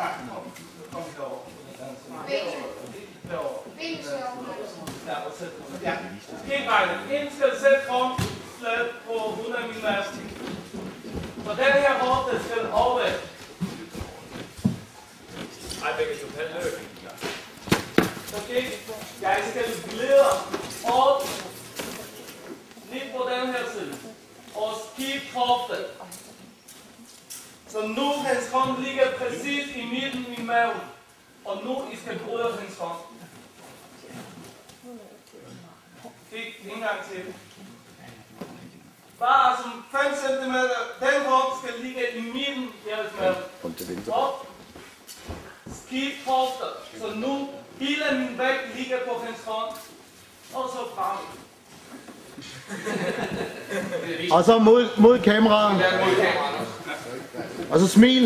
Ja, kom, kom herover. Ja, helt vejen. Ind skal sætte krumfladet på 100 mm. Så den her hofte skal overvæk. Ej, begge to. Pal løb. Okay? Jeg skal glide op lige på den her side. Og skib hoften. Så nu hans hånd ligger præcis i midten i maven. Og nu I skal bryde hans hånd. Kig en gang til. Bare som 5 cm. Den hånd skal ligge i midten i jeres mave. Op. Skift hofter. Så nu hele min vægt ligger på hans hånd. Og så frem. Og så mod, mod kameraet. Og så smil.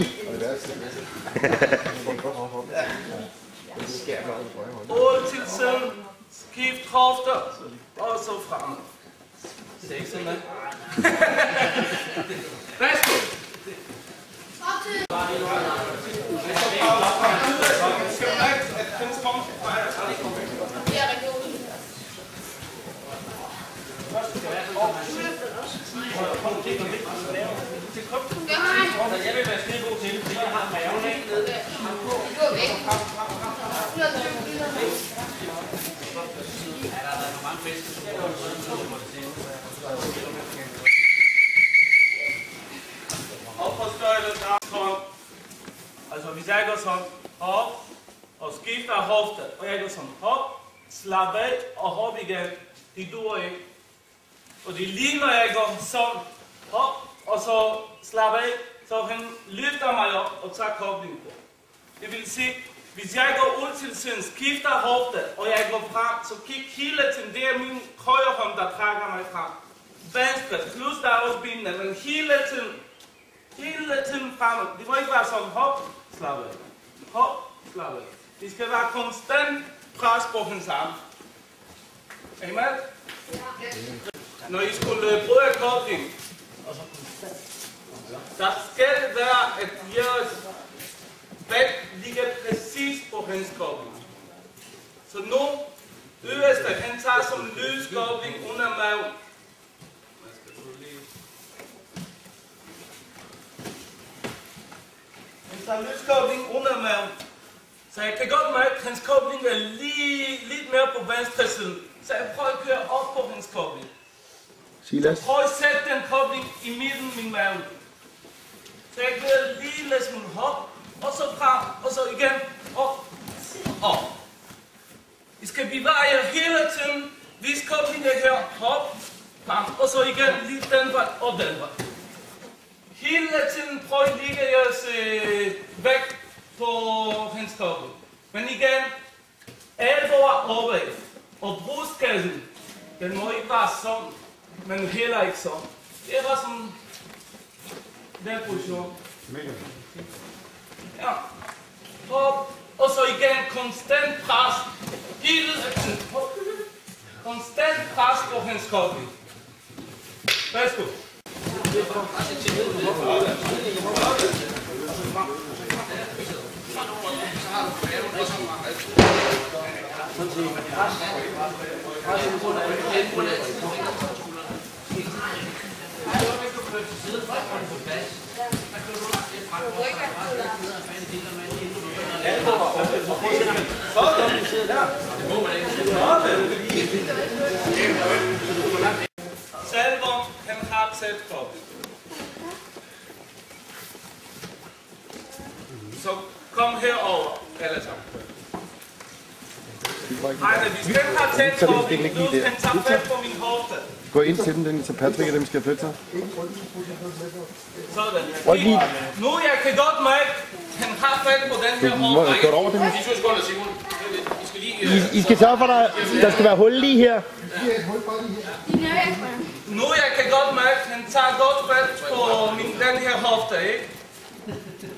Ud til søvn, Skift hofter. Og så frem. Seks mand. Værsgo. Skal du mærke, at hans hånd fejrer? Jeg vil være skide god til det, fordi jeg har maven ikke? Ja, der har været mange fisk. Op på skøjlet, hånd. Altså hvis jeg går som op og skifter hofte, og jeg går som hop, slap af og hop igen. Det duer ikke. Fordi lige når jeg går sådan hop, og så slap af, så han løfter mig op og tager koblingen på. Det vil sige, hvis jeg går ud til siden, skifter hofte, og jeg går frem, så kig hele tiden, det er min højre hånd, der trækker mig frem. Venstre, plus der er også benene, men hele tiden, hele tiden frem. Det må ikke være sådan, hop, slap af. Hop, slap af. Det skal være konstant pres på hans arm. Amen? Når I skulle bruge kobling, der skal være, at jeres vægt ligger præcis på hans kobling. Så nu, øverste, han tager som løs kobling under maven. Jeg skal nu Han tager løs kobling under maven. Så jeg kan godt mærke, at hans kobling er lige, lidt mere på venstre side. Så jeg prøver at køre op på hans kobling. Silas. Prøv at sætte den kobling i midten min mave. Træk jeg lige lidt smule hop, og så frem, og så igen, op, op. I skal bevare jer hele tiden, hvis koblingen er her, hop, frem, og så igen lige den vej og den vej. Hele tiden prøv at ligge jeres øh, vægt på hans kobling. Men igen, alvor opad, og brudskassen, den må ikke være sådan, men heller ikke så. Det var bare sådan, den position. Ja. Hop. Og så igen konstant pres. Hele Konstant pres på hans kobling. Værsgo. Salvom, han har tæt kobling. Så kom herover, alle sammen. Ej, hvis den har tæt Så det er kobling, nu lige han tager fat på min hofte. Gå ind til dem, den, så Patrick og dem skal flytte sig. Sådan. Lige, Nu jeg kan godt mærke, han har fat på den her hofte. gå over til dem. De to sekunder, Simon. I. I, skal sørge for, at der, der skal være hul lige her. Nu jeg kan godt mærke, han tager godt fat på min, den her hofte, ikke?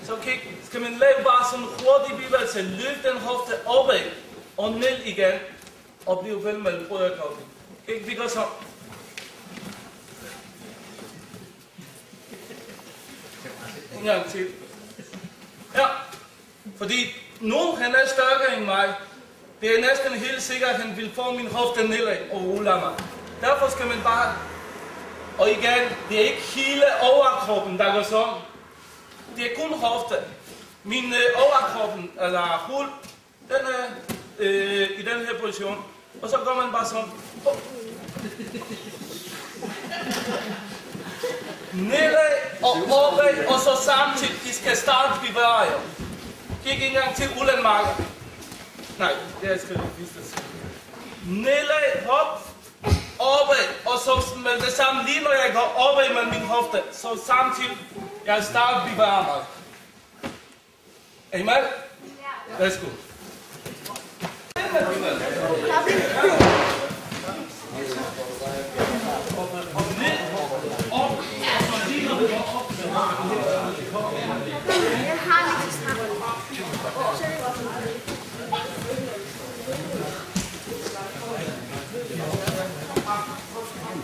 Så kig, skal man lave bare sådan en hurtig bevægelse, løb den hofte opad og ned igen, og blive vel med brødrekobling. Ikke? Vi går så. Gang til. Ja. Fordi nu han er stærkere end mig. Det er næsten helt sikkert, at han vil få min hofte nedad og rulle mig. Derfor skal man bare... Og igen, det er ikke hele overkroppen, der går sådan. Det er kun hofte. Min øh, overkroppen, eller hul, den er øh, i den her position. Og så går man bare sådan. Oh. Nedad og opad, og så samtidig, I skal starte bevæge. Kig en gang til Ullenmark. Nej, det er skrevet vist. Nedad, hop, opad, og så med det samme, lige når jeg går opad med min hofte, så samtidig, jeg starter bevæge mig. I med? Værsgo. Jeg